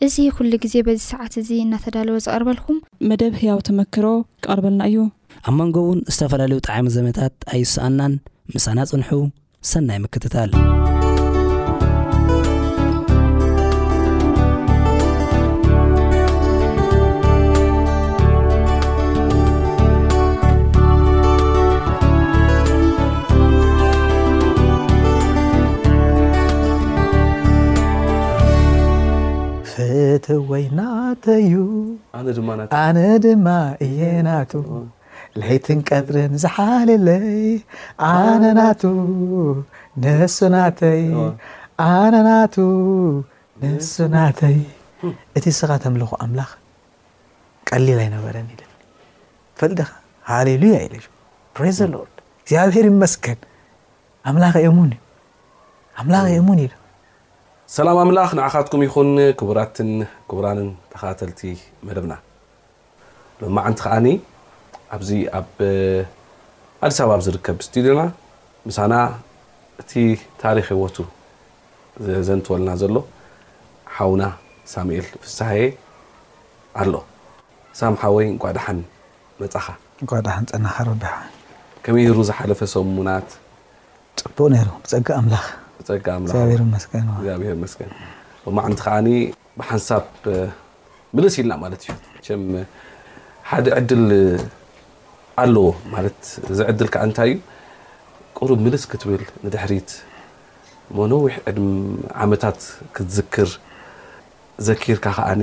እዚ ኩሉ ግዜ በዚ ሰዓት እዚ እናተዳለወ ዝቐርበልኩም። መደብ ህያው ተመክሮ ክቐርበልና እዩ። ኣብ መንጎ እውን ዝተፈላለዩ ጠዓሚ ዘመታት ኣይሰኣናን ምሳና ፅንሑ ሰናይ ምክትታል። ፍትወይ ናተዩ ኣነ ድማ ናተ ኣነ ድማ እየ ናቱ ለይትን ቀትርን ዝሓልለይ ኣነ ናቱ ንሱ ናተይ ኣነ ናቱ ንሱ ናተይ እቲ ስኻ ተምልኾ ኣምላኽ ቀሊል ኣይነበረን ኢለኒ ፈልደኻ ሃሌሉያ ኢለ ፕሬዘ ሎርድ እግዚኣብሔር ይመስገን ኣምላኽ እሙን እዩ ኣምላኽ እሙን ኢሉ። ሰላም ኣምላኽ ንዓኻትኩም ይኹን ክቡራትን ክቡራንን ተኸታተልቲ መደብና ሎማዓንቲ ከኣኒ ኣብዚ ኣብ ኣዲስ ኣበባ ኣብ ዝርከብ ስቱድዮና ምሳና እቲ ታሪኽ ህይወቱ ዘዘንትወልና ዘሎ ሓውና ሳሙኤል ፍስሃየ ኣሎ ሳም ሓወይ እንቋዕ ደሓን መጻኻ። እንቋዕ ደሓን ጸናሕካ ረብሓ። ከመይ ነሩ ዝሓለፈ ሰሙናት? ጽቡቅ ነሩ ብጸጋ ኣምላኽ። ብጸጋ ኣምላኽ ኣዎ። እግዚኣብሔር ይመስገን እወ። እግዚኣብሔር ይመስገን። ሎማዕንቲ ከኣኒ ብሓንሳብ ምልስ ኢልና ማለት እዩ። መቸም ሓደ ዕድል ኣለዎ ማለት እዚ ዕድል ከኣ እንታይ እዩ ቁሩብ ምልስ ክትብል ንድሕሪት እሞ ነዊሕ ዕድም ዓመታት ክትዝክር ዘኪርካ ከኣኒ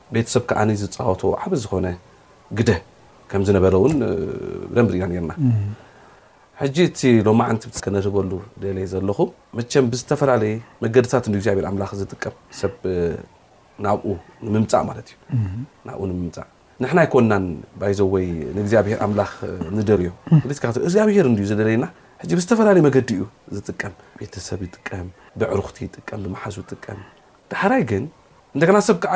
ቤተሰብ ከኣ ዝጻወቶ ዓቢ ዝኾነ ግደ ከም ዝነበረ ውን ብደንቢ ርኢና ኔርና። ሕጂ እቲ ሎማዓንቲ ከነርህበሉ ደልየ ዘለኹ መቸም ብዝተፈላለየ መገድታት እንድዩ እግዚኣብሔር ኣምላኽ ዝጥቀም ሰብ ናብኡ ንምምጻእ ማለት እዩ ናብኡ ንምምጻእ ንሕና ኣይኮናን ባይ ዘ ወይ ንእግዚኣብሔር ኣምላኽ ንደልዮ ፕሊስ ከታተሉ እግዚኣብሔር እንድዩ ዝደልየና ሕጂ ብዝተፈላለየ መገዲ እዩ ዝጥቀም ቤተሰብ ይጥቀም ብዕሩኽቲ ይጥቀም ብመሓዙ ይጥቀም ዳሕራይ ግን እንደገና ሰብ ከኣ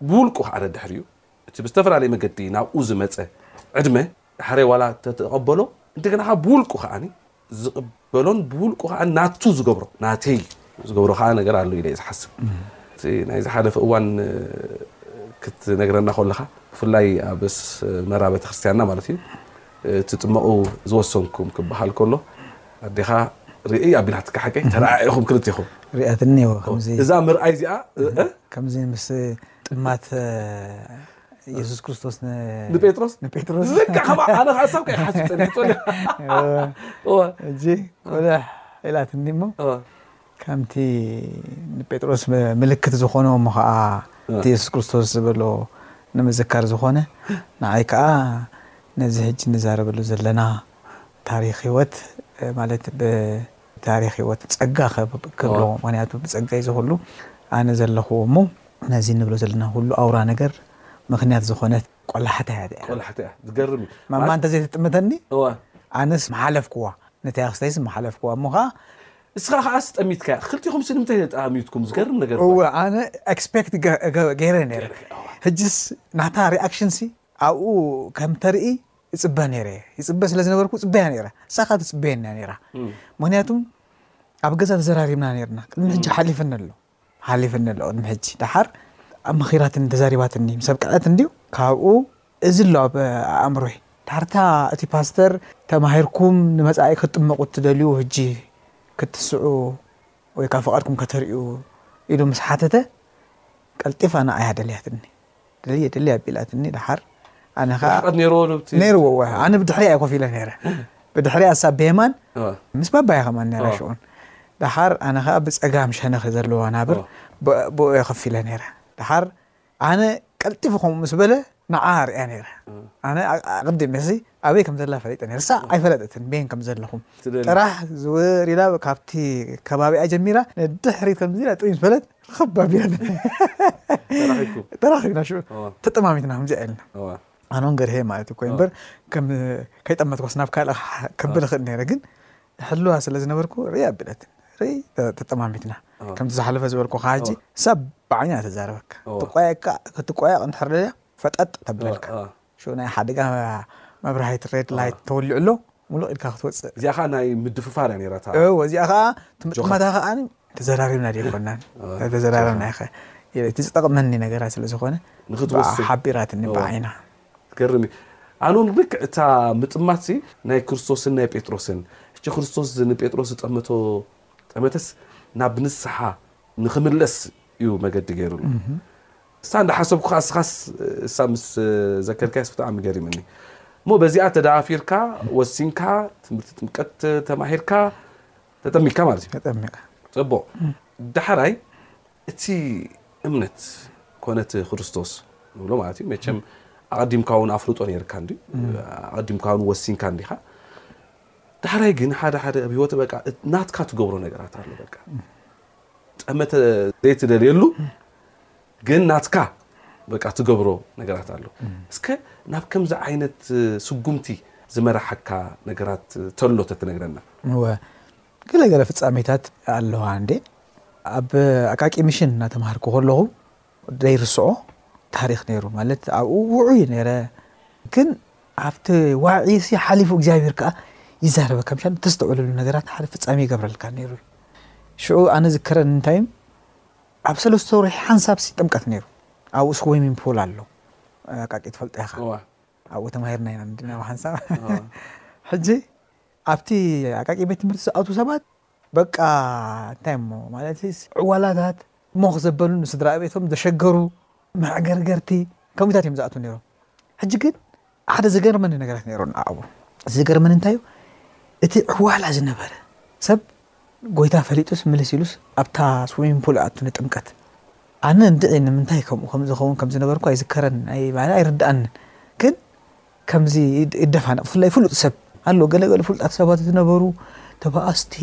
ብውልቁ ከኣ ደድሕሪኡ እቲ ብዝተፈላለየ መገዲ ናብኡ ዝመጸ ዕድመ ዳሕራይ ዋላ እንተተቐበሎ እንደገና ከኣ ብውልቁ ከኣ ዝቕበሎን ብውልቁ ከኣ ናቱ ዝገብሮ ናተይ ዝገብሮ ከኣ ነገር ኣሎ ኢለ ዝሓስብ እቲ ናይ ዝሓለፈ እዋን ክትነግረና ኮለኻ ብፍላይ ኣብ ኣስመራ ቤተክርስትያንና ማለት እዩ ትጥመቑ ዝወሰንኩም ክበሃል ከሎ ኣዴኻ ርእይ ኣቢላትኪ ሓቀይ ተረኣኢኹም ክልቴኹም። ሪኣትኒ ኔዋ ከምዚ እዛ ምርኣይ እዚኣ እ ከምዚ ምስ ጥማት የሱስ ክርስቶስ ን ንጴጥሮስ ንጴጥሮስ ልክዕ ከምኣ ኣነ ከዓ ሳብ ከ ይሓስብ ፀኒሐ ፆኒ እዋ ሕጂ ቆልሕ ኢላትኒ እሞ እዋ ከምቲ ንጴጥሮስ ምልክት ዝኾኖ እሞ ኸኣ እቲ የሱስ ክርስቶስ ዝበሎ ንምዝካር ዝኾነ፣ ንዓይ ከኣ ነዚ ሕጂ እንዛረበሉ ዘለና ታሪኽ ህይወት ማለት ብታሪኽ ህይወት ጸጋ ክብሎ ምክንያቱ ብጸጋ እዩ እዚ ኩሉ ኣነ ዘለኹዎ እሞ ነዚ እንብሎ ዘለና ኩሉ ኣውራ ነገር ምክንያት ዝኾነት ቆላሕታ እያ እዚኣ። ቆላሕታ እያ ዝገርም እዩ ማማ እንተዘይትጥምተኒ ኣነስ ምሓለፍኩዋ ነቲ ኣክስተይስ ምሓለፍኩዋ እሞ ከኣ እስኻ ከኣስ ጠሚትካያ ክልቲኹም ስልምታይ ተጠኣሚትኩም ዝገርም ነገር እኮ እወ ኣነ ኤክስፔክት ገይረ ነይረ ሕጅስ ናታ ሪኣክሽን ሲ ኣብኡ ከም ተርኢ እጽበ ነይረ ይጽበ ስለ ዝነበርኩ ጽበያ ነይረ ንሳ ከኣ ትጽበየኒ እያ ነይራ ምክንያቱም ኣብ ገዛ ተዘራሪብና ነርና ቅድሚ ሕጂ ሓሊፍኒ ኣሎ ሓሊፍኒ ኣሎ ቅድሚ ሕጂ ደሓር መኺራትኒ ተዛሪባትኒ ምስ ኣብቀዐት እንድዩ ካብኡ እዚ ኣሎ ኣብ ኣእምሮይ ደሓር እታ እቲ ፓስተር ተማሂርኩም ንመጻኢ ክትጥመቑ እትደልዩ ሕጂ ክትስዑ ወይ ካብ ፍቓድኩም ከተርእዩ ኢሉ ምስ ሓተተ ቀልጢፋ ንዓይ እያ ደልያትኒ ድልየ ድልየ ኣቢላትኒ ደሓር ኣነ ኸኣ ርሕቀት ነይርዎ ዶ ኣብቲ ነይርዎ እወ ኣነ ብድሕሪኣ እየ ኮፍ ኢለ ነይረ ብድሕሪኣ እሳ ብየማን እወ ምስ ባባያ ከማን ነይራ ኦ። ሽዑን ደሓር ኣነ ኸኣ ብጸጋም ሸነኽ ዘለዋ ናብር ኦ። ብ- ብኡ እየ ኮፍ ኢለ ነይረ ደሓር ኣነ ቀልጢፉ ከምኡ ምስ በለ ንዓ ርእያ ነይረ ኣነ ኣ- ኣቐዲመ እዚ ኣበይ ከም ዘላ ፈሊጠ ነይረ ንሳ ኣይፈለጠትን በየን ከም ዘለኹ ጥራሕ ዝውር ኢላ ካብቲ ከባቢኣ ጀሚራ ንድሕሪት ከምዚ ኢላ ጥይ ምስ በለት ርኽብ ኣቢላኒ ተራኺብና ሽዑ ተጠማሚትና ከምዚኣ ኢልና ኣነ እውን ገርሄ ማለት እዩ ኮይኑ እምበር ከይጠመትኳስ ናብ ካልእ ከብል እኽእል ነይረ ግን ሕልዋ ስለ ዝነበርኩ ርኢ ኣቢለትን ርኢ ተጠማሚትና ከምቲ ዝሓለፈ ዝበልኩኻ ሕጂ ሰብ ብዓይና ተዛረበካ ትቋየቅካ ክትቋየቕ እንድሕር ደልያ ፈጠጥ ተብለልካ ሽዑ ናይ ሓደጋ መብራሂት፣ ሬድ ላይት፣ ተወሊዑ ኣሎ፣ ምሉእ ኢድካ ክትወጽእ። እዚኣ ከኣ ናይ ምድፍፋር እያ ነይራ እታ። እወ እዚኣ ከኣ እቲ ምጥማታ ከኣ። ተዘራሪብና ደይኮናን ተዘራረብና'ኸ ኢለ እቲ ዝጠቕመኒ ነገራት ስለ ዝኾነ ንኽትወስን ብኣኣ ሓቢራትኒ ብዓይና። ዝገርም እዩ። ኣነ'ውን ልክዕ እታ ምጥማት'ሲ ናይ ክርስቶስን ናይ ጴጥሮስን ሕጂ ክርስቶስ ንጴጥሮስ ዝጠመቶ ጠመተስ ናብ ንስሓ ንኽምለስ እዩ መገዲ ገይሩሉ። እሳ እንዳ ሓሰብኩ ከኣ እስኻስ እሳ ምስ ዘከርካያስ ብጣዕሚ ገሪምኒ እሞ በዚኣ ተደኣፊርካ ወሲንካ ትምህርቲ ጥምቀት ተማሂርካ ተጠሚቅካ ማለት እዩ ተጠሚቀ ጽቡቅ ዳሕራይ እቲ እምነት ኮነ እቲ ክርስቶስ ንብሎ ማለት እዩ መቸም ኣቐዲምካ እውን ኣፍልጦ ነይርካ እንዲ ኣቐዲምካ እውን ወሲንካ እንዲኻ ዳሕራይ ግን ሓደ ሓደ ኣብ ህይወት በቃ ናትካ ትገብሮ ነገራት ኣሎ በቃ ጠመተ ዘይትደልየሉ ግን ናትካ በቃ ትገብሮ ነገራት ኣሎ እስከ ናብ ከምዚ ዓይነት ስጉምቲ ዝመራሓካ ነገራት ተሎ ተትነግረና እወ ገለ ገለ ፍጻሜታት ኣለዋ እንዴ ኣብ ኣቃቂ ሚሽን እናተምሃርኩ ከለኹ ዘይርስዖ ታሪኽ ነይሩ ማለት ኣብኡ ውዑይ ነይረ ግን ኣብቲ ዋዒ ሲ ሓሊፉ እግዚኣብሔር ከዓ ይዛረበካ ምሻን ተስተውዕለሉ ነገራት ሓደ ፍጻሜ ይገብረልካ ነይሩ እዩ ሽዑ ኣነ ዝከረን እንታይም ኣብ ሰለስተ ወርሒ ሓንሳብ ሲ ጥምቀት ነይሩ ኣብኡ ስዊሚንግ ፑል ኣሎ ኣቃቂ ትፈልጦ ኢኻ ኣብኡ ተማሂርና ኢና ንድና ብሓንሳብ ሕጂ ኣብቲ ኣቃቂ ቤት ትምህርቲ ዝኣትዉ ሰባት በቃ እንታይ እሞ ማለትስ ዕዋላታት ሞኽ ዘበሉ ንስድራቤቶም ዘሸገሩ መዕገርገርቲ ከምኡታት እዮም ዝኣትው ነይሮም ሕጂ ግን ሓደ ዝገርመኒ ነገራት ነይሩ ንዓኡ እዚ ዝገርመኒ እንታይ እዩ እቲ ዕዋላ ዝነበረ ሰብ ጎይታ ፈሊጡስ ምልስ ኢሉስ ኣብታ ስዊሚንግ ፑል ኣቱ ንጥምቀት ኣነ እንድዒ ንምንታይ ከምኡ ከምዝኸውን ከምዝነበርኩ ኣይዝከረን ኣይባለ ኣይርድኣንን ግን ከምዚ ይደፋነቕ ብፍላይ ፍሉጥ ሰብ ኣሎ ገለ ገለ ፍሉጣት ሰባት ዝነበሩ ተባኣስቲ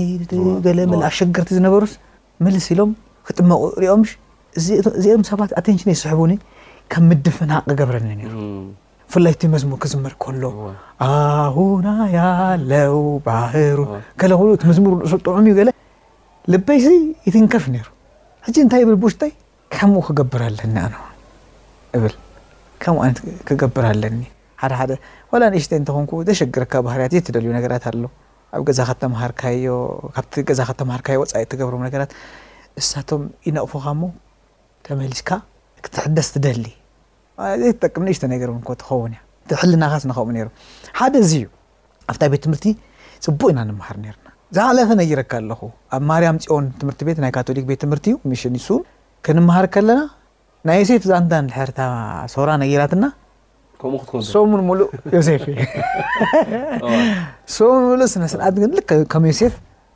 ገለ መለ ኣሸገርቲ ዝነበሩስ ምልስ ኢሎም ክጥመቑ ሪኦምሽ እዚኦም ሰባት ኣቴንሽን ይስሕቡኒ ከም ምድፍናቕ ይገብረኒ ነይሩ ብፍላይ እቲ መዝሙር ክዝመር ከሎ ኣሁና ያለው ባህሩ ገለ ኩሉ እቲ መዝሙር ንእሱ ጥዑም እዩ ገለ ልበይሲ ይትንከፍ ነይሩ ሕጂ እንታይ ይብል ብውሽጠይ ከምኡ ክገብር ኣለኒ ኣነ ውን እብል ከምኡ ኣይነት ክገብር ኣለኒ ሓደ ሓደ ዋላ ንእሽተይ እንተኾንኩ ዘሸግረካ ባህርያት ዘይትደልዮ ነገራት ኣሎ ኣብ ገዛኻ እተምሃርካዮ ካብቲ ገዛኻ እተምሃርካዮ ወጻኢ እትገብሮም ነገራት እሳቶም ይነቕፉኻ እሞ ተመሊስካ ክትሕደስ ትደሊ ዘይትጠቅም ንእሽቶ ነገር እውን እኮ ትኸውን እያ እቲ ሕልናኻስ ንኸምኡ ነይሩ ሓደ እዚ እዩ ኣብታ ቤት ትምህርቲ ጽቡቅ ኢና ንምሃር ነርና ዝሓለፈ ነጊረካ ኣለኹ ኣብ ማርያም ጽዮን ትምህርቲ ቤት ናይ ካቶሊክ ቤት ትምህርቲ እዩ ሚሽን ሱል ክንምሃር ከለና ናይ ዮሴፍ ዛንታ ንድሕርታ ሶራ ነጊራትና ከምኡ ክትኮን ሰሙን ሙሉእ ዮሴፍ ሰሙን ሙሉእ ስነ ስርዓት ግን ልክ ከም ዮሴፍ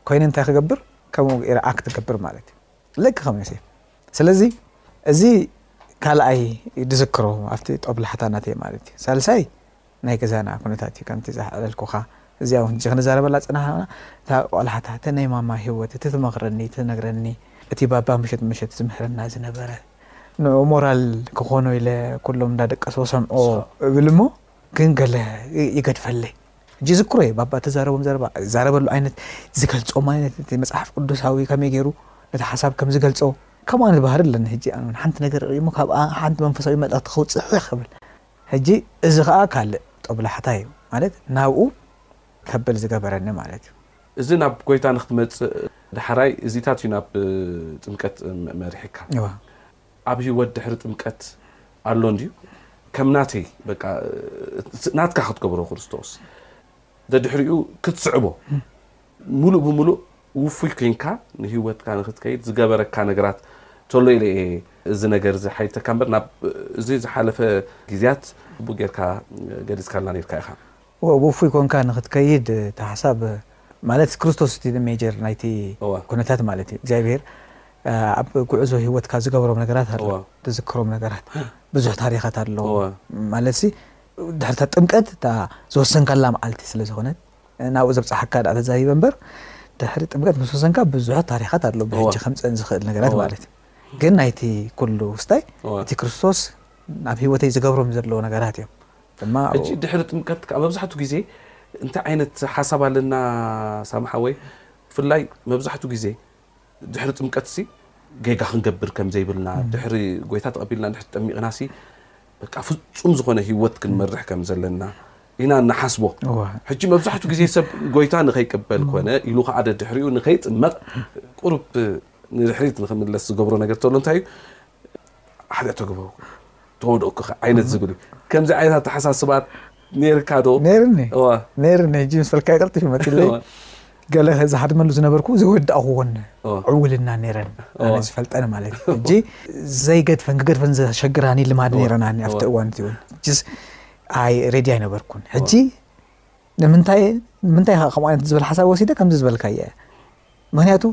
ኮይነ እንታይ ክገብር ከምኡ ኢረ ኣክት ገብር ማለት እዩ ልክ ከም ዮሴፍ ስለዚ እዚ ካልኣይ ዝዝክሮ ኣብቲ ጦብላሕታ ናተይ ማለት እዩ ሳልሳይ ናይ ገዛና ኩነታት እዩ ከምቲ ዝሓለልኩኻ እዚኣ እውን ሕጂ ክንዛረበላ ፅናሕና እታ ቆላሕታ እቲ ናይ ማማ ሂወት እቲ ትመኽረኒ ትነግረኒ እቲ ባባ ምሸት ምሸት ዝምህረና ዝነበረ ንዑ ሞራል ክኾኖ ኢለ ኩሎም እንዳደቀሱ ክሰምዖ እብል እሞ ግን ገለ ይገድፈለይ ሕጂ ይዝክሮ እየ ባባ እተዛረቦም ዘረባ ዛረበሉ ዓይነት ዝገልጾም ዓይነት እቲ መጽሓፍ ቅዱሳዊ ከመይ ገይሩ ነቲ ሓሳብ ከም ዝገልጾ ከምኡ ዓይነት ባህሪ ኣለኒ ሕጂ ኣነ እውን ሓንቲ ነገር ርእሞ ካብኣ ሓንቲ መንፈሳዊ መልእኽቲ ከውጽእ ሕኽ እብል ሕጂ እዚ ከኣ ካልእ ጦብላሕታ እዩ ማለት ናብኡ ከብል ዝገበረኒ ማለት እዩ እዚ ናብ ጎይታ ንክትመጽእ ዳሕራይ እዚታት እዩ ናብ ጥምቀት መሪሕካ። ኣብ ሂወት ድሕሪ ጥምቀት ኣሎ እንድዩ ከም ናተይ በቃ ናትካ ክትገብሮ ክርስቶስ ደድሕሪኡ ክትስዕቦ ሙሉእ ብሙሉእ ውፉይ ኮይንካ ንሂወትካ ንክትከይድ ዝገበረካ ነገራት ተሎ ኢለ እየ እዚ ነገር እዚ ሓይልተካ እምበር ናብ እዚ ዝሓለፈ ግዝያት ጽቡቅ ጌርካ ገሊጽካልና ኔርካ ኢካ። ዋው ውፉይ ኮንካ ንክትከይድ እቲ ሓሳብ ማለት ክርስቶስ እቲ ሜጀር ናይቲ እወ ኩነታት ማለት እዩ እግዚኣብሄር ኣብ ጉዕዞ ሂወትካ ዝገብሮም ነገራት ኣሎ እወ ትዝክሮም ነገራት ብዙሕ ታሪኻት ኣሎ እወ ማለትሲ ድሕሪ እታ ጥምቀት እታ ዝወሰንካላ መዓልቲ ስለ ዝኾነት ናብኡ ዘብጽሓካ ድኣ ተዛሪበ እምበር ድሕሪ ጥምቀት ምስ ወሰንካ ብዙሕ ታሪኻት ኣሎ እወ ብሕጂ ከምጽእን ዝኽእል ነገራት እወ ማለት እዩ ግን ናይቲ ኩሉ ውስታይ እወ እቲ ክርስቶስ ኣብ ሂወተይ ዝገብሮም ዘለዎ ነገራት እዮም ሕጂ ድሕሪ ጥምቀት ክኣ መብዛሕቱ ግዜ እንታይ ዓይነት ሓሳብ ኣለና ሳሚ ሓወይ ብፍላይ መብዛሕቱ ግዜ ድሕሪ ጥምቀትሲ ጌጋ ክንገብር ከም ዘይብልና ድሕሪ ጎይታ ተቀቢልና ድሕሪ ተጠሚቅናሲ በቃ ፍጹም ዝኮነ ሂወት ክንመርሕ ከም ዘለና ኢና ንሓስቦ ሕጂ መብዛሕቱ ግዜ ሰብ ጎይታ ንከይቅበል ኮነ ኢሉ ክኣ ደድሕሪኡ ንከይጥመቅ ቁሩብ ንድሕሪት ንክምለስ ዝገብሮ ነገር ተሎ እንታይ እዩ ሓደ ተግብሮ ተወደኩ ዓይነት ዝብል ከምዚ ዓይነት ኣተሓሳስባት ነርካ ዶ ነርኒ ነርኒ ሕጂ ምስ በልካ ይቅልጥፍ ይመፅለይ ገለ ዝሃድመሉ ዝነበርኩ ዘይወዳእኹዎን ዕውልና ነረን ኣነ ዝፈልጠን ማለት እዩ ሕጂ ዘይገድፈን ክገድፈን ዘሸግራኒ ልማድ ነረናኒ ኣብቲ እዋን እቲ እውን ጅስ ኣይ ሬድያ ኣይነበርኩን ሕጂ ንምንታይ ንምንታይ ከምኡ ዓይነት ዝበል ሓሳብ ወሲደ ከምዚ ዝበልካ እየ ምክንያቱ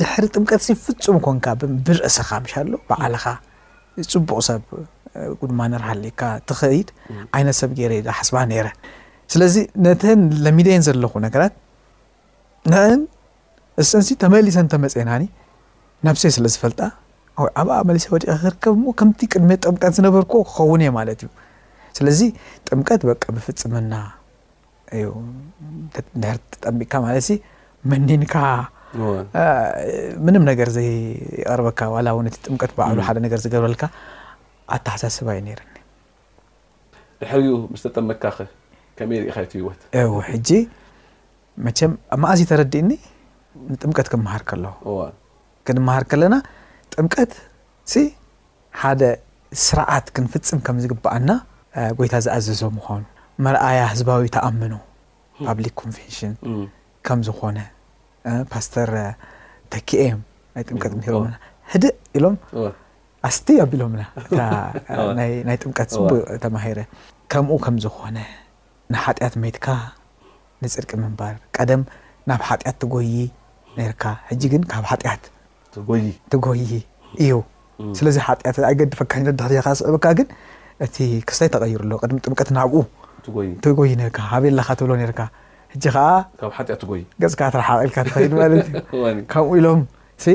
ድሕሪ ጥምቀትሲ ፍጹም ኮንካ ብርእስኻ ምሻሉ በዓልኻ ጽቡቕ ሰብ ጉድማነር ሃሊካ ትኸይድ ዓይነት ሰብ ገይረ ዝሓስባ ነይረ ስለዚ ነተን ለሚደን ዘለኹ ነገራት ንዕን እሰንሲ ተመሊሰን ተመፅናኒ ነብሰይ ስለ ዝፈልጣ ኣብኣ መሊሰ ወዲቀ ክርከብ እሞ ከምቲ ቅድሚ ጥምቀት ዝነበርኩ ክኸውን እየ ማለት እዩ ስለዚ ጥምቀት በቃ ብፍፅምና እዩ ድሕር ተጠቢቅካ ማለት ሲ መኒንካ ምንም ነገር ዘይቀርበካ ዋላ እውን እቲ ጥምቀት ባዕሉ ሓደ ነገር ዝገብረልካ ኣተሓሳስባ እዩ ነይርኒ ድሕር እዩ ምስ ተጠመቅካ ከ ከመይ ርኢኻ እቲ ህይወት እው ሕጂ መቸም ኣብ መኣዝ ተረዲእኒ ንጥምቀት ክመሃር ከለኹ ክንመሃር ከለና ጥምቀት እዚ ሓደ ስርዓት ክንፍጽም ከም ዝግብኣና ጐይታ ዝኣዘዞ ምዃኑ፣ መርኣያ ህዝባዊ ተኣምኖ፣ ፓብሊክ ኮንፌሽን፣ ከም ዝኾነ ፓስተር ተኪኤ እዮም ናይ ጥምቀት ምሂሮምና። ህድእ ኢሎም ኣስትይ ኣቢሎምና እታ ናይ ጥምቀት ጽቡቕ ተማሂረ። ከምኡ ከም ዝኾነ ንሓጢኣት ሜትካ ንጽድቂ ምንባር፣ ቀደም ናብ ሓጢኣት ትጎዪ ኔርካ ሕጂ ግን ካብ ሓጢኣት ትጎዪ ትጎዪ እዩ ስለዚ ሓጢኣት ኣይገድፈካን ደድሕሪኻ ክስዕበካ ግን እቲ ክስታይ ተቐይሩ ኣሎ ቅድሚ ጥምቀት ናብኡ ትጎዪ ነርካ ሃቤላኻ ትብሎ ነርካ ሕጂ ከዓ ካብ ሓጢኣት ትጎዪ ገጽካ ትርሓቕ ኢልካ ትኸይድ ማለት እዩ ከምኡ ኢሎም ሲ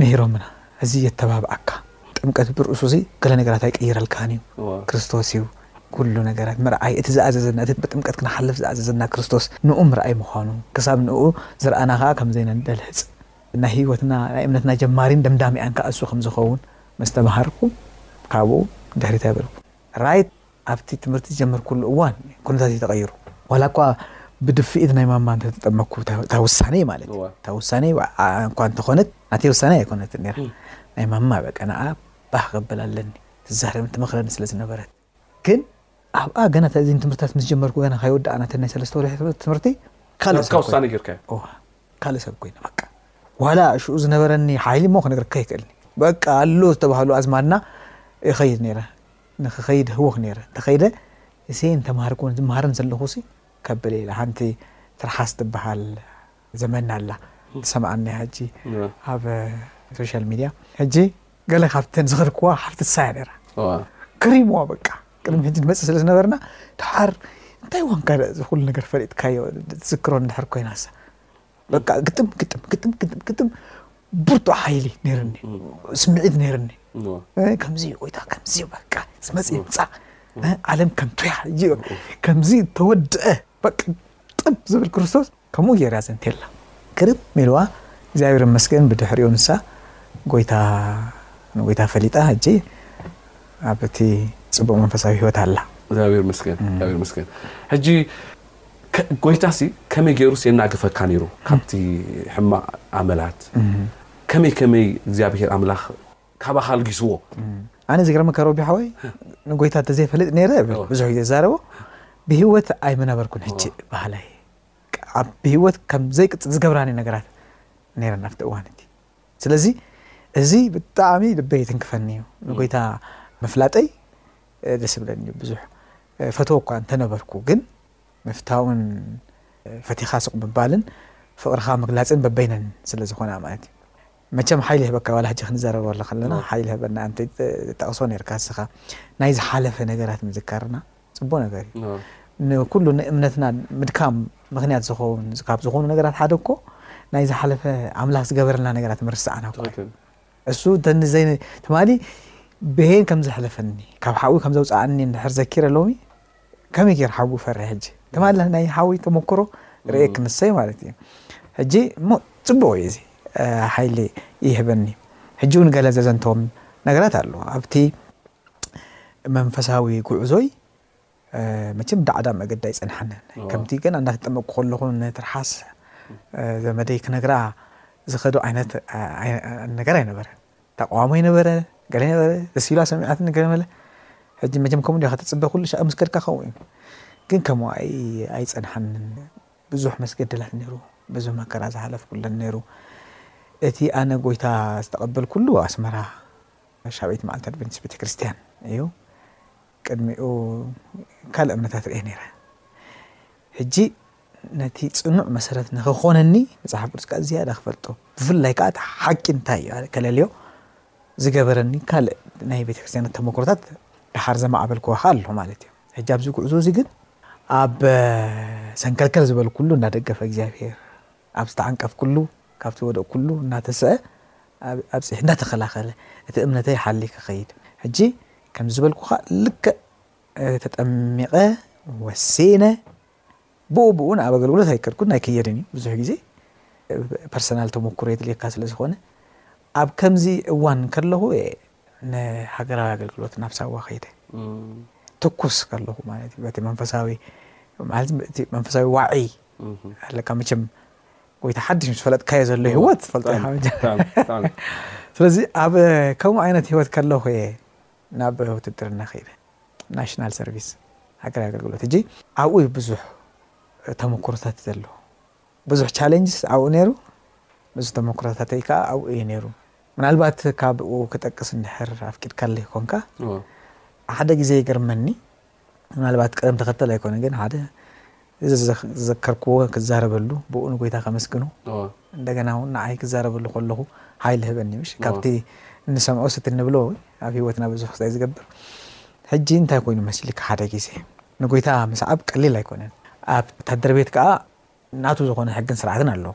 ምሂሮምና እዚ የተባብዓካ ጥምቀት ብርእሱ እዚ ገለ ነገራት ኣይቅይረልካን እዩ ክርስቶስ እዩ ኩሉ ነገራት ምርኣይ እቲ ዝኣዘዘና እቲ ብጥምቀት ክንሓልፍ ዝኣዘዘና ክርስቶስ ንኡ ምርኣይ ምዃኑ ክሳብ ንኡ ዝረኣና ከዓ ከም ዘይነደልህፅ ናይ ሕይወትና ናይ እምነትና ጀማሪን ደምዳሚኣን ከኣ እሱ ከምዝኸውን ምስተመሃርኩ ካብኡ ድሕሪት ኣይበልኩን። ራይት ኣብቲ ትምህርቲ ዝጀመርኩሉ እዋን ኩነታተይ ተቐይሩ። ዋላ እኳ ብድፍኢት ናይ ማማ እንተተጠመኩ እታ ውሳነይ ማለት እዋ። እታ ውሳነይ እኳ እንተኾነት ናተይ ውሳነይ ኣይኮነትን ኔራ ናይ ማማ በቃ ንኣ ባህ ከብል ኣለኒ ትዛረብን ትመኽረንን ስለዝነበረት። ግን ኣብኣ ገና እታ እዚን ትምህርትታት ምስ ጀመርኩ ገና ካይወዳእና እተን ናይ ሰለስተ ወርሒ ትምህርቲ ካልእ ናትካ ሰብ ኮይነ። ውሳኔ ጌርካዮ እወ ካልእ ሰብ ኮይነ በቃ። ዋላ ሽኡ ዝነበረኒ ሓይሊ እሞ ክነግረካ ኣይክእልን እየ። በቃ ኣሎ ዝተባህሉ ኣዝማድና እኸይድ ነይረ። ንክኸይድ ህወኽ ነይረ። እንተኸይደ እሴን ተማሃርኩን ዝመሃርን ዘለኹሲ ካብ በሌላ ሓንቲ ትርሓስ ትበሃል ዘመና ኣላ ዝሰምዓናያ ሕጂ ኣብ ሶሻል ሚድያ ሕጂ ገለ ካብተን ዝኸርክዋ ሓፍቲ ሳያ ነራ ገሪምዋ በቃ ቅድሚ ሕጂ ንመፅእ ስለ ዝነበርና ድሓር እንታይ ዋንካ እዚ ኩሉ ነገር ፈሊጥካዮ ትዝክሮ እንድሕር ኮይናሳ በቃ ግጥም ግጥም ግጥም ግጥም ግጥም ብርቱዕ ሓይሊ ነይርኒ ስምዒት ነይርኒ ከምዚ ጎይታ ከምዚ በቃ ዝመፅ ይምፃእ ዓለም ከምቱያ ከምዚ ተወድአ በቃ ጥብ ዝብል ክርስቶስ ከምኡ ጌራ ኣዘንትየላ ግርም ኢልዋ እግዚኣብሔር ይመስገን ብድሕሪኡ ንሳ ጎይታ ንጎይታ ፈሊጣ ሕጂ ኣብ እቲ ጽቡቅ መንፈሳዊ ሕይወት ኣላ። እግዚኣብሔር ይመስገን እግዚኣብሔር ይመስገን ሕጂ ጎይታሲ ከመይ ጌሩስ የናግፈካ ኔሩ ካብቲ ሕማቅ ኣመላት ከመይ ከመይ እግዚኣብሔር ኣምላኽ ካባኻ ኣልጊስዎ ኣነ ዝገርመካ ሮቢ ሓወይ ንጎይታ እንተዘይፈልጥ ነይረ እብል ብዙሕ ግዜ ዛረቦ ብሂወት ኣይምነበርኩን ሕጂ ባህላይ ኣብ ብሂወት ከም ዘይቅፅል ዝገብራኒ ነገራት ነይረን ኣብቲ እዋን እቲ ስለዚ እዚ ብጣዕሚ ልበይ ትንክፈኒ እዩ ንጎይታ ምፍላጠይ ደስ ብለኒ እዩ ብዙሕ ፈትዎ እኳ እንተነበርኩ ግን ምፍታውን ፈቲኻ ስቕ ምባልን ፍቕርኻ ምግላፅን በበይነን ስለ ዝኾና ማለት እዩ መቸም ሓይሊ ይሀበካ ዋላ ሕጂ ክንዘረቦ ለከለና ሓይሊ ይሀበና ኣንተ ጠቅሶ ነርካ እስኻ ናይ ዝሓለፈ ነገራት ምዝካርና ጽቡቅ ነገር እዩ ን ንኩሉ ንእምነትና ምድካም ምክንያት ዝኸውን ካብ ዝኾኑ ነገራት ሓደ እኮ ናይ ዝሓለፈ ኣምላኽ ዝገበረልና ነገራት ምርሳዕና እኮ እዩ እሱ ተንዘይ ትማሊ ብሄን ከም ዘሕለፈኒ ካብ ሓዊ ከም ዘውጻኣኒ እንድሕር ዘኪረ ሎሚ ከመይ ጌር ሓዊ ፈሪ ሕጂ ትማሊ ናይ ሓዊ ተመክሮ ርእየኪ ንሰይ ማለት እዩ ሕጂ እሞ ጽቡቕ እዩ እዚ ሓይሊ ይህበኒ ሕጂ እውን ገለ ዘዘንተዎም ነገራት ኣሎ ኣብቲ መንፈሳዊ ጉዕዞይ መቸም ዳዕዳ መገዲ ኣይጸንሓንን ከምቲ ገና እንዳተጠመቅኩ ከለኹ ንትርሓስ ዘመደይ ክነግራ ዝኸዶ ዓይነት ነገር ኣይነበረን ተቃዋማይ ነበረ ገለ ነበረ ደስ ኢላ ሰሚዓትኒ ገለ መለ ሕጂ መቸም ከምኡ ዲኻ ትጽበ ኩሉ ሻዕ ምስ ከድካ ከምኡ እዩ ግን ከምኡ ኣይጸንሓንን ብዙሕ መስገደላት ነይሩ ብዙሕ መከራ ዝሓለፍኩለን ነይሩ እቲ ኣነ ጎይታ ዝተቐበልኩሉ ኣስመራ ሻብዒት መዓልቲ ኣድቨንቲስት ቤተ ክርስቲያን እዩ ቅድሚኡ ካልእ እምነታት ርእየ ነይረ። ሕጂ ነቲ ጽኑዕ መሰረት ንክኾነኒ መጽሓፍ ቅዱስ ከኣ ዝያዳ ክፈልጦ ብፍላይ ከኣ እቲ ሓቂ እንታይ እዩ ከለልዮ ዝገበረኒ ካልእ ናይ ቤተ ክርስቲያን ተመክሮታት ድሓር ዘማዕበልክዎ ከኣ ኣሎ ማለት እዩ። ሕጂ ኣብዚ ጉዕዞ እዚ ግን ኣብ ሰንከልከል ዝበልኩሉ እናደገፈ እግዚኣብሄር ኣብ ዝተዓንቀፍኩሉ፣ ካብ ዝወደቕኩሉ እናተሰኣ ኣብጺሕ እንዳተኸላኸለ እቲ እምነተይ ሓልዪ ክኸይድ። ሕጂ ከምዚ ዝበልኩኻ ልክዕ ተጠሚቐ ወሲነ ብኡ ብኡ ናብ ኣገልግሎት ኣይከድኩን ኣይክየድን እዩ ብዙሕ ግዜ ፐርሰናል ተሞክሮ የድልየካ ስለ ዝኾነ ኣብ ከምዚ እዋን ከለኹ እየ ንሃገራዊ ኣገልግሎት ናብ ሳዋ ከይደ ትኩስ ከለኹ ማለት እዩ በቲ መንፈሳዊ ማለት እቲ መንፈሳዊ ዋዒ ኣለካ መቸም ጎይታ ሓድሽ ምስ ፈለጥካዮ ዘሎ ህይወት ትፈልጦ ኢኻ ስለዚ ኣብ ከምኡ ዓይነት ህይወት ከለኹ እየ ናብ ውትድርና ከይደ ናሽናል ሰርቪስ ሃገራዊ ኣገልግሎት እጂ ኣብኡ እዩ ብዙሕ ተመክሮታት ዘሎ ብዙሕ ቻሌንጅስ ኣብኡ ነይሩ ብዙ ተመክሮታተይ ከዓ ኣብኡ እዩ ነይሩ ምናልባት ካብኡ ክጠቅስ እንድሕር ኣፍቂድካለይ ኮንካ ሓደ ግዜ ይገርመኒ ምናልባት ቅደም ተኸተል ኣይኮነን ግን ሓደ እዚ ዘዘከርክዎ ክዛረበሉ ብኡ ንጎይታ ከመስግኖ እንደገና እውን ንዓይ ክዛረበሉ ከለኹ ሓይሊ ህበኒ ምሽ ካብቲ እንሰምዖ ስቲ እንብሎ ኣብ ሂወትና ብዙሕ ክስታይ ዝገብር ሕጂ እንታይ ኮይኑ መስልካ ሓደ ግዜ ንጎይታ ምስዓብ ቀሊል ኣይኮነን ኣብ ወታደር ቤት ከዓ ናቱ ዝኾነ ሕግን ስርዓትን ኣሎ።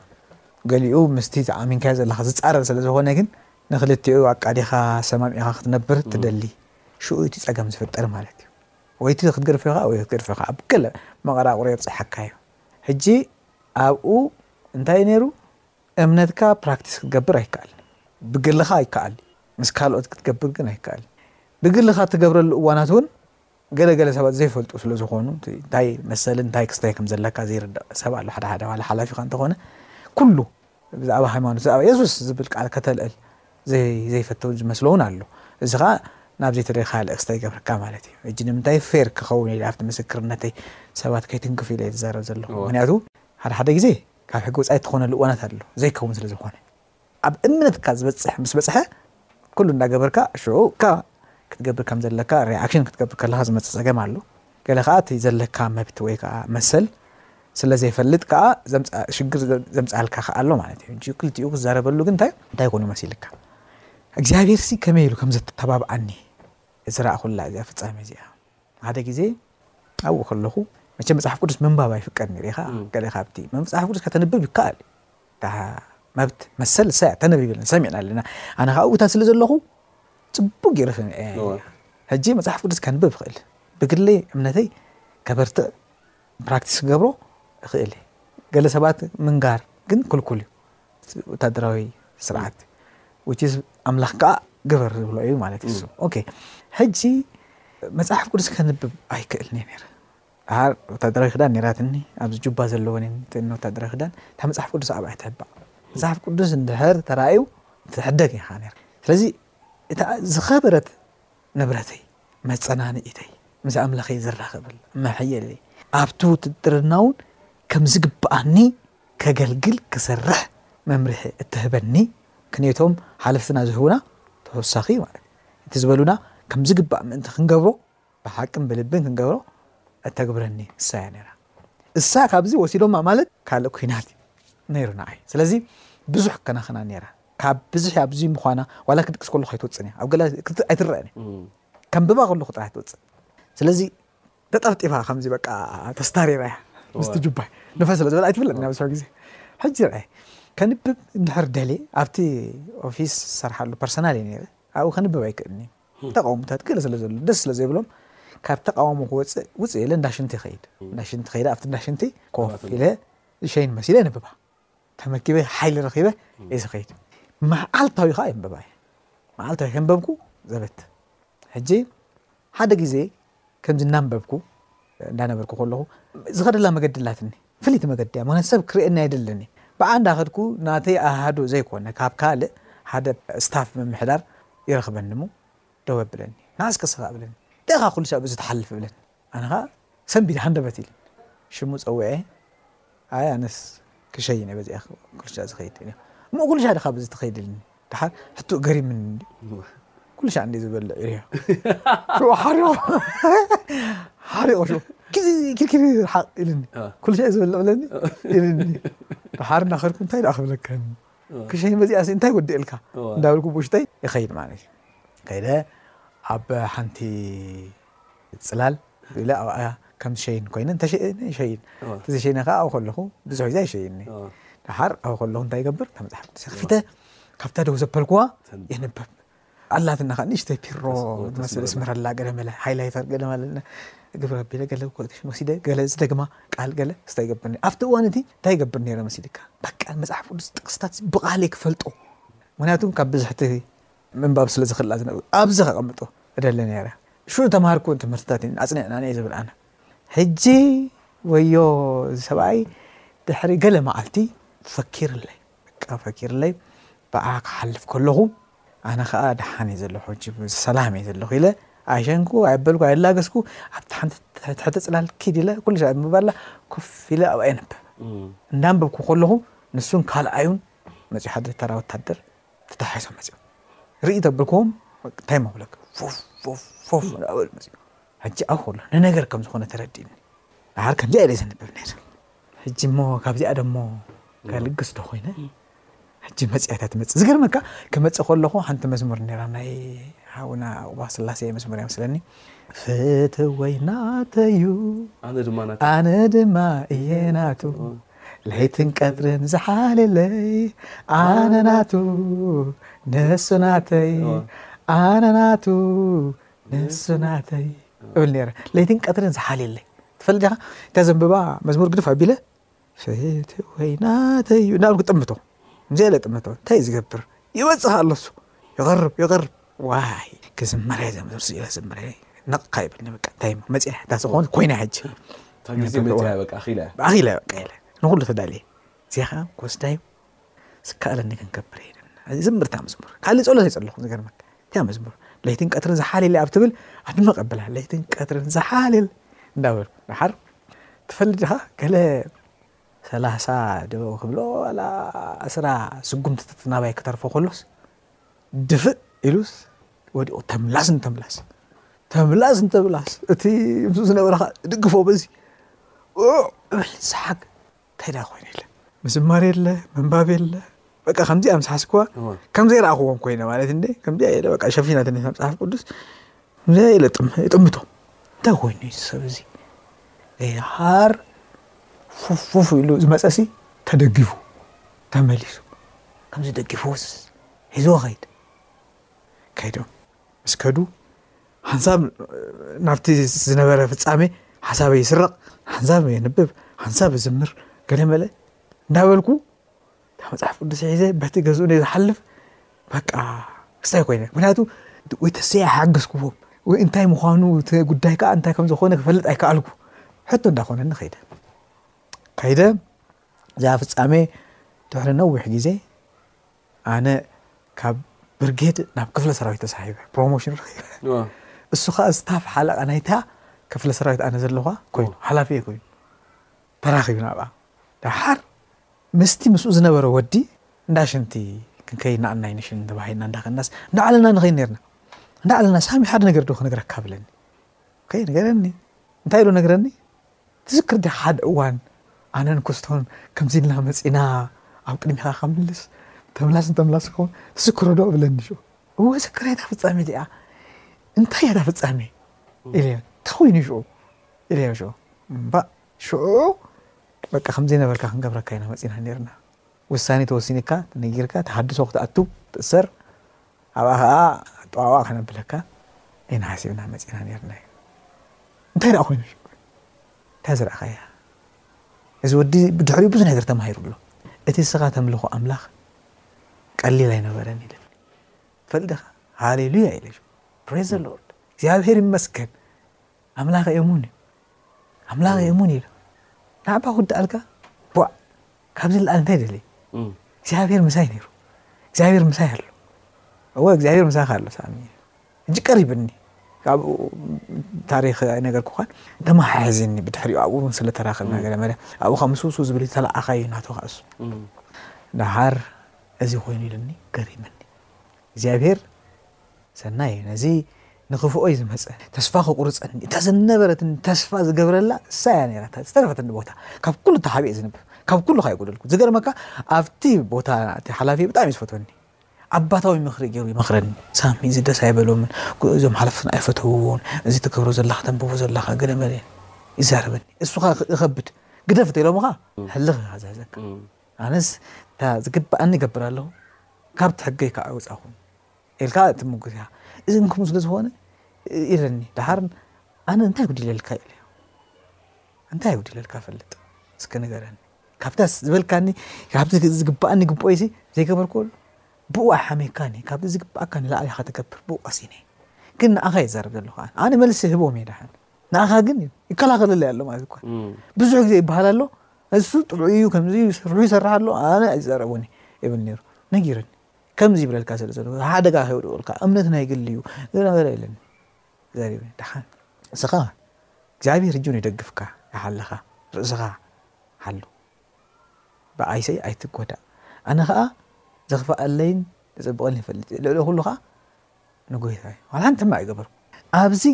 ገሊኡ ምስቲ ተኣሚንካዮ ዘለኻ ዝጻረር ስለ ዝኾነ ግን ንኽልቲኡ ኣቃዲኻ ሰማሚዕካ ክትነብር ትደሊ። ሽኡ እዩ እቲ ጸገም ዝፍጠር ማለት እዩ። ወይ እቲ ክትገድፎ ኢኻ ወይ ክትገድፎ ኢኻ ኣብ ገለ መቐራቑሮ የብጽሓካ እዩ። ሕጂ ኣብኡ እንታይ እዩ ነይሩ እምነትካ ፕራክቲስ ክትገብር ኣይከኣልን ብግልኻ ይከኣል እዩ ምስ ካልኦት ክትገብር ግን ኣይከኣልን። ብግልኻ እትገብረሉ እዋናት እውን ገለ ገለ ሰባት ዘይፈልጡ ስለ ዝኾኑ እቲ እንታይ መሰልን እንታይ ክስታይ ከም ዘለካ ዘይርዳእ ሰብ ኣሎ ሓደ ሓደ ዋላ ሓላፊኻ እንተኾነ ኩሉ ብዛዕባ ሃይማኖት ብዛዕባ የሱስ ዝብል ቃል ከተልዕል ዘይ ዘይፈትው ዝመስሎ እውን ኣሎ እዚ ኸኣ ናብ ዘይተደይ ካልእ ክስታይ ይገብረካ ማለት እዩ እጂ ንምንታይ ፌር ክኸውን ኢለ ኣብቲ ምስክርነተይ ሰባት ከይትንክፍ ኢለ እየ ዝዛረብ ዘለኹ እወ ምክንያቱ ሓደ ሓደ ግዜ ካብ ሕጊ ወጻኢ እትኾነሉ እዋናት ኣሎ ዘይከውን ስለ ዝኾነ ኣብ እምነትካ ዝበጽሕ ምስ በጽሐ ኩሉ እንዳገበርካ ሽዑ እካ ክትገብር ከም ዘለካ ሪኣክሽን ክትገብር ከለካ ዝመጽእ ጸገም ኣሎ ገለ ከኣ እቲ ዘለካ መብት ወይ ከኣ መሰል ስለ ዘይፈልጥ ከኣ ዘምጽኣ ሽግር ዘምጽኣልካ ከኣ ኣሎ ማለት እዩ እንጂ ክልቲኡ ክዛረበሉ ግን እንታይ እንታይ ኮኑ መሲልካ እግዚኣብሔር ሲ ከመይ ኢሉ ከም ዘተተባብዓኒ ዝረኣኹላ እዚኣ ፍጻሜ እዚኣ ሓደ ግዜ ኣብኡ ከለኹ መቸ መጽሓፍ ቅዱስ ምንባብ ኣይፍቀድን ሪኢኻ ገለ ካብቲ መጽሓፍ ቅዱስ ከተንብብ ይከኣል እታ መብት መሰል ንሳ እያ ተነቢብልና ሰሚዕና ኣለና ኣነ ከዓ ኣብኡታት ስለ ዘለኹ ፅቡቅ ገይረ ሰሚዐ ሕጂ መፅሓፍ ቅዱስ ከንብብ ይኽእል ብግለይ እምነተይ ከበርትዕ ፕራክቲስ ክገብሮ ይኽእል እየ ገለ ሰባት ምንጋር ግን ክልኩል እዩ ወታደራዊ ስርዓት ውጭ ኣምላኽ ከዓ ግበር ዝብሎ እዩ ማለት እዩ ኦኬ ሕጂ መፅሓፍ ቅዱስ ከንብብ ኣይክእልን እየ ነይረ ደሓር ወታደራዊ ክዳን ኔራትኒ ኣብዚ ጁባ ዘለወን እየን እተን ወታደራዊ ክዳን እታ መጽሓፍ ቅዱስ ኣብኣ ይትሕባእ መጽሓፍ ቅዱስ እንድሕር ተራእዩ ትሕደግ ኢኻ ኔርካ ስለዚ እታ ዝኸበረት ንብረተይ መጸናንኢተይ ምስ ኣምላኸይ ዝራኸበል መሕየለይ ኣብቲ ውትድርና እውን ከም ዝግብኣኒ ከገልግል ክሰርሕ መምርሒ እትህበኒ ክንየቶም ሓለፍትና ዝህቡና ተወሳኺ ማለት እቲ ዝበሉና ከም ዝግባእ ምእንቲ ክንገብሮ ብሓቅን ብልብን ክንገብሮ እተግብረኒ እሳ እያ ነራ እሳ ካብዚ ወሲዶማ ማለት ካልእ ኩናት እዩ ነይሩ ንዓይ ስለዚ ብዙሕ ከናኸና ነራ ካብ ብዝሕ እያ ብዙይ ምዃና ዋላ ክድቅስ ከለኹ ኣይትወፅን እያ ኣብ ገለ ኣይትረአን ከምብባ ከለኹ ጥራሕ ትወፅእ ስለዚ ተጠፍጢፋ ከምዚ በቃ ተስታሪራ እያ ምስቲ ጁባይ ንፈስ ስለ ዝበላ ኣይትፍለን ናብ ዝስሑ ግዜ ሕጂ ርኣይ ከንብብ እንድሕር ደልየ ኣብቲ ኦፊስ ዝሰርሓሉ ፐርሰናል እዩ ነይረ ኣብኡ ከንብብ ኣይክእልን እዩ ተቃወምታት ገለ ስለ ዘሎ ደስ ስለ ዘይብሎም ካብ ተቃውሞ ክወጽእ ውጽእ ኢለ እንዳ ሽንቲ ይኸይድ እንዳ ሽንቲ ከይደ ኣብቲ እንዳ ሽንቲ ኮፍ ኢለ ሸይን መሲለ የንብባ ተመኪበ ሓይሊ ረኺበ እየ ዝኸይድ መዓልታዊ ከዓ የንብባ እየ መዓልታዊ ከንበብኩ ዘበት ሕጂ ሓደ ግዜ ከምዚ እናንበብኩ እንዳነበርኩ ከለኹ ዝኸደላ መገዲ ኣላትኒ ፍልይቲ መገዲ እያ ምክንያቱ ሰብ ክርእየኒ ኣይደልን እየ ብኣ እንዳኸድኩ ናተይ ኣሃዱ ዘይኮነ ካብ ካልእ ሓደ ስታፍ ምምሕዳር ይረኽበኒ እሞ ደው የብለኒ ንኣስከ ስኻ እብለኒ ደኻ ኩሉ ሻዕ ብዚ ትሓልፍ እብለኒ ኣነ ኸኣ ሰንቢደ ሃንደበት ኢልኒ ሽሙ ጸዊዐ ኣይ ኣነስ ክሸይን እየ በዚኣ ኩልሻዕ ዝከይድ እኔ እሞ ኩልሻዕ ድካ በዚ ትከይድልኒ ድሓር ሕትኡ ገሪምኒ እንድዩ ኩልሻዕ እንድየ ዝበልዕ እየ ሽዑ ሓሪቁ ሓሪቁ ሽዑ ኪኪኪኪ ሓቅ ኢልኒ ኩልሻዕ እየ ዝበልዕ ብለኒ ኢልኒ ድሓር እናከድኩ እንታይ ደኣ ክብለካ ክሸይን በዚኣ ሲ እንታይ ወድኤልካ እንዳበልኩ ብውሽጠይ ይከይድ ማለት እዩ ከይደ ኣብ ሓንቲ ጽላል ኢለ ኣብኣ ከም ትሸይን ኮይነ እንተሸይነ ይሸይን እንተዘይሸይነ ከኣ ኣብኡ ከለኹ ብዙሕ ግዜ ኣይሸይንኒ ደሓር ኣብኡ ከለኹ እንታይ ይገብር እታ መጽሓፍ ቅዱሰይ ከፊተ ካብታ ደው ዘበልኩዋ የንበብ ኣላትና ከ ንእሽተይ ፒሮ ትመስል እስምረላ ገለ መለ ሃይላይተር ገለ መለ ግብረ ኣቢለ ገለ ኮቴሽን ወሲደ ገለ ዝደግማ ቃል ገለ ስታ ይገብር ኣብቲ እዋን እቲ እንታይ ይገብር ነይረ መሲልካ በቃ መፅሓፍ ቅዱስ ጥቅስታት ብቃለይ ክፈልጦ ምክንያቱ ካብ ብዝሕቲ ምንባብ ስለ ዝኽእላ ዝነበሩ ኣብዚ ከቐምጡ እደሊ ነይረ። ሽዑ ዝተማሃርክወን ትምህርትታት እየን ኣጽኒዕናን እየ ዝብል ኣነ። ሕጂ ወዮ እዚ ሰብኣይ ድሕሪ ገለ መዓልቲ ፈኪርለይ፣ በቃ ፈኪርለይ ብኣ ክሓልፍ ከለኹ ኣነ ከኣ ደሓን እየ ዘለኹ ሕጂ ሰላም እየ ዘለኹ ኢለ ኣይሸንኩ ኣይበልኩ ኣይላገስኩ ኣብቲ ሓንቲ ትሕቲ ጽላል ኪድ ኢለ ኩሉ ሻዕ ምባላ ኮፍ ኢለ ኣብኣ የንብብ እንዳንበብኩ ከለኹ ንሱን ካልኣዩን መጺኡ ሓደ ተራ ወታደር ተታሓሒሶም መፅዮም ርእይ ተብልክዎም እንታይ ምብለካ ፎፍ ፎፍ ፎፍ እናበሉ መፅዮም ሕጂ ኣብ ከሎ ንነገር ከም ዝኾነ ተረዲእኒ ደሓር ከምዚኣ ኢለ ዘንብብ ነይረ ሕጂ እሞ ካብዚኣ ደሞ ከልግስ ዶ ኮይነ ሕጂ መፅያ እታ ትመፅእ ዝገርመካ ክመፅእ ከለኹ ሓንቲ መዝሙር ነራ ናይ ሓውና ቁባ ስላሴ መዝሙር እያ መስለኒ ፍትወይ ናተዩ ኣነ ድማ እየ ናቱ ለይትን ቀትርን ዝሓልየለይ ኣነ ናቱ ንሱ ናተይ ኣነ ናቱ ንሱ ናተይ እብል ነረ ለይትን ቀትርን ዝሓልየለይ ትፈልጥ ዲኻ እታ ዘንብባ መዝሙር ግድፍ ኣቢለ ፍትወይ ናተይ እዩ እናበልኩ ጥምቶ ምስለ ጥምቶ እንታይ ዝገብር ይበፅሕ ኣለሱ ይቐርብ ይቐርብ ዋይ ክዝመር እየ ዘምር ስኢለ ዝምረ ነቕ ካይብልኒ በቃ እንታይ እሞ መፅያ እታ ዝኾነ ኮይና ሕጂ እታ ግዜ መፅያ በቃ ኣኺለ ኣኺለ በቃ ኢለ ንኹሉ ተዳልየ እዚኣ ከዓ ክወስዳዩ ዝከኣለኒ ክንገብር እየ ዝምር እታ መዝሙር ካልእ ፀሎት ኣይፀለኹ ዝገርመካ እታ መዝሙር ለይትን ቀትርን ዝሓልል ኣብ ትብል ኣድመ ቀብላ ለይትን ቀትርን ዝሓልል እንዳበሉ ድሓር ትፈልጥ ድኻ ገለ ሰላሳ ዶ ክብሎ ዋላ ዕስራ ስጉምትታት ናባይ ክተርፎ ከሎስ ድፍእ ኢሉስ ወዲቑ ተምላስ ንተምላስ ተምላስ ንተምላስ እቲ ምስኡ ዝነበረ ከዓ ድግፎ በዚ ውዕል ሰሓቅ እንታይ ደኣ ኮይኑ የለ ምዝማር የለ ምንባብ የለ በቃ ከምዚኣ ምስ ሓስክዋ እወ። ከምዘይ ረኣኽዎም ኮይነ ማለት እንደ ከምዚኣ የለ በቃ ሸፊና ትንሽ መፅሓፍ ቅዱስ ከምዚኣ የለ ጥም- እጥምቶ እንታይ ኮይኑ እዩ እዚ ሰብ እዚ ሃር ፉፉፍ ኢሉ ዝመፀሲ ተደጊፉ ተመሊሱ ከምዚ ደጊፉስ ሒዝዎ ከይድ ከይዶም ምስ ከዱ ሓንሳብ ናብቲ ዝነበረ ፍጻሜ ሓሳበይ ይስረቕ ሓንሳብ የንብብ ሓንሳብ እዝምር ገለመለ እንዳበልኩ እታ መጽሓፍ ቅዱስ ሒዘ በቲ ገዝኡ ነ ዝሓልፍ በቃ ክስታይ ኮይነ ምክንያቱ ወይ ተሰይ ኣይሓገዝኩዎም ወይ እንታይ ምዃኑ ጉዳይ ከዓ እንታይ ከም ዝኾነ ክፈልጥ ኣይከኣልኩ ሕቶ እንዳኾነኒ ከይደ ከይደ እዛ ፍጻሜ ድሕሪ ነዊሕ ግዜ ኣነ ካብ ብርጌድ ናብ ክፍለ ሰራዊት ተሳሒበ ፕሮሞሽን ረኺበ እሱ ከዓ ስታፍ ሓለቓ ናይታ ክፍለ ሰራዊት ኣነ ዘለኳ ኮይኑ ሓላፊ እየ ኮይኑ ተራኺብና ኣብኣ ደሓር ምስቲ ምስኡ ዝነበረ ወዲ እንዳ ሽንቲ ክንከይድ ንኣናይ ንሽን ተባሂልና እንዳኸናስ እንዳዓለና ንኸይድ ነርና እንዳዓለና ሳሚ ሓደ ነገር ዶ ክነግረካ ብለኒ ከይ ነገረኒ እንታይ ኢሉ ነግረኒ ትዝክር ዲኻ ሓደ እዋን ኣነን ኩስቶን ከምዚ ኢልና መጺእና ኣብ ቅድሚኻ ከምልስ ተምላስን ተምላስን ክኸውን ትዝክሮ ዶ እብለኒ ሽዑ እወ እዝክራ እታ ፍጻሜ እቲኣ እንታይ እያ እታ ፍጻሜ ኢለዮ እንታይ ኮይኑ ሽዑ ኢለዮ ሽዑ እምባእ ሽዑ በቃ ከምዘይ ነበርካ ክንገብረካ ኢና መጺእና ነርና ውሳኔ ተወሲኒካ ተነጊርካ ተሃድሶ ክትኣቱ ትእሰር ኣብኣ ከኣ ጠዋዋ ከነብለካ ኢና ሓሲብና መጺእና ኔርና ኢሉ። እንታይ ደኣ ኮይኑ እዩ እንታይ ዝረኣኻያ? እዚ ወዲ ብድሕሪኡ ብዙሕ ነገር ተማሂሩ ኣሎ። እቲ ንስኻ ተምልኾ ኣምላኽ ቀሊል ኣይነበረን ኢለ ትፈልጥ ዲኻ? ሃሌሉያ ኢለ ፕሬዝ ዘ ሎርድ እግዚኣብሄር ይመስገን ኣምላክ ኤሙን እዩ ኣምላክ ኤሙን ኢሉ ናዕባ ኩዳ ኣልካ ቧዕ ካብዚ ልኣል እንታይ ደልየ እግዚኣብሔር ምሳይ ነይሩ እግዚኣብሔር ምሳይ ኣሎ እወ እግዚኣብሔር ምሳካ ኣሎ ሳሚ እጅ ቀሪብኒ ካብኡ ታሪክ ኣይነገርኩኻን ተመሓሒዝኒ ብድሕሪኡ ኣብኡ እውን ስለተራኸብና ገለ መለ ኣብኡ ካብ ምስውሱ ዝብል ተለኣኻዩ ናቶ ካእሱ ደሓር እዚ ኮይኑ ኢሉኒ ገሪመኒ እግዚኣብሔር ሰናይ ነዚ ንክፍኦይ ዝመጸ ተስፋ ክቁርጸኒ እታ ዝነበረትኒ ተስፋ ዝገብረላ እሳ እያ ነራ እታ ዝተረፈትኒ ቦታ ካብ ኩሉ ተሓቢኤ ዝንብብ ካብ ኩሉ ካዩ ጎደልኩ ዝገርመካ ኣብቲ ቦታ እቲ ሓላፊ ብጣዕሚ እዩ ዝፈትወኒ ኣባታዊ ምክሪ ገይሩ ይመክረኒ ሳሚ እዚ ደስ ኣይበሎምን እዞም ሓለፍትን ኣይፈተውዎን እዚ ትገብሮ ዘለካ ተንብቦ ዘለካ ገለ መለ ይዛረበኒ እሱካ ይከብድ ግደፍ እንተኢሎምካ ሕልኽ ኢካ ዝሕዘካ ኣነስ እታ ዝግባኣኒ ይገብር ኣለኹ ካብቲ ሕገይ ከዓ ኣይወፃኹን ኢልካ ትምጉት ኢኻ እዚ እንኩም ስለ ዝኾነ ኢለኒ ድሓር ኣነ እንታይ ጉዲለልካ ኢለ እንታይ ጉዲለልካ ፈልጥ እስከ ንገረኒ ካብታ ዝበልካኒ ካብቲ ዝግባእኒ ግብኦይ ሲ ዘይገበርኩ ኣሎ ብኡ ኣይሓመካኒ ካብቲ ዝግባእካ ንላዕሊ ኢኻ ትገብር ብኡ ቀሲነ ግን ንኣኻ ይዛረብ ዘለኹ ኣነ መልሲ ህቦም እየ ድሓን ንኣኻ ግን ይከላኸለለይ ኣሎ ማለት እኳ ብዙሕ ግዜ ይበሃል ኣሎ እሱ ጥዑይ እዩ ከምዚ ስርሑ ይሰርሕ ኣሎ ኣነ ኣይዛረቡኒ ይብል ነይሩ ነጊረኒ ከምዚ ይብለልካ ስለ ዘሎ ሓደጋ ከይውድቕልካ እምነት ናይ ግሊ እዩ እዚ ነገር የለን ዘሪበ ደሓን እስኻ እግዚኣብሔር እጁን ይደግፍካ ይሓለኻ ርእስኻ ሓሉ ብኣይሰይ ኣይትጎዳእ ኣነ ከዓ ዘኽፍኣለይን ዝፅብቐን ይፈልጥ ልዕሊ ኩሉ ከዓ ንጎይታ እዩ ዋላ ሓንቲ ሕማቅ ይገበርኩ ኣብዚ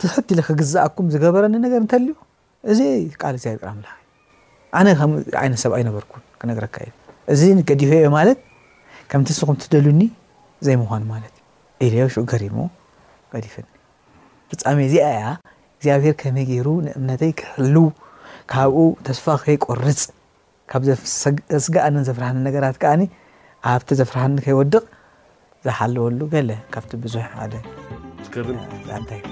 ትሕት ኢለ ክግዛኣኩም ዝገበረኒ ነገር እንተልዩ እዚ ቃል እግዚኣብሔር ኣምላኽ እዩ ኣነ ከምኡ ዓይነት ሰብ ኣይነበርኩን ክነግረካ እዩ እዚ ገዲፈ እየ ማለት ከምቲ ንስኹም ትደልዩኒ ዘይምዃን ማለት እዩ ኢለዮ ሽዑ ገሪሙ ገዲፈኒ ፍጻሜ እዚኣ እያ እግዚኣብሔር ከመይ ገይሩ ንእምነተይ ክሕልው ካብኡ ተስፋ ከይቆርጽ ካብ ዘስግኣንን ዘፍርሃንን ነገራት ከኣ ኣብቲ ዘፍርሃኒ ከይወድቕ ዝሓለወሉ ገለ ካብቲ ብዙሕ ሓደ ዝገርም ዛንታ እዩ።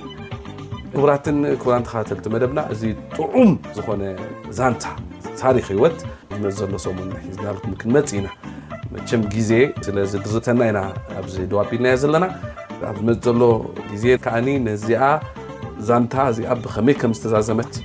ክቡራትን ክቡራን ተኸታተልቲ መደብና እዚ ጥዑም ዝኾነ ዛንታ ታሪክ ህይወት ዝመፅ ዘሎ ሰሙን ሒዝናልኩም ክንመፅ ኢና መቸም ግዜ ስለ ዝድርተና ኢና ኣብዚ ደው ኣቢልናዮ ዘለና ኣብ ዝመፅ ዘሎ ግዜ ከዓኒ ነዚኣ ዛንታ እዚኣ ብኸመይ ከም ዝተዛዘመት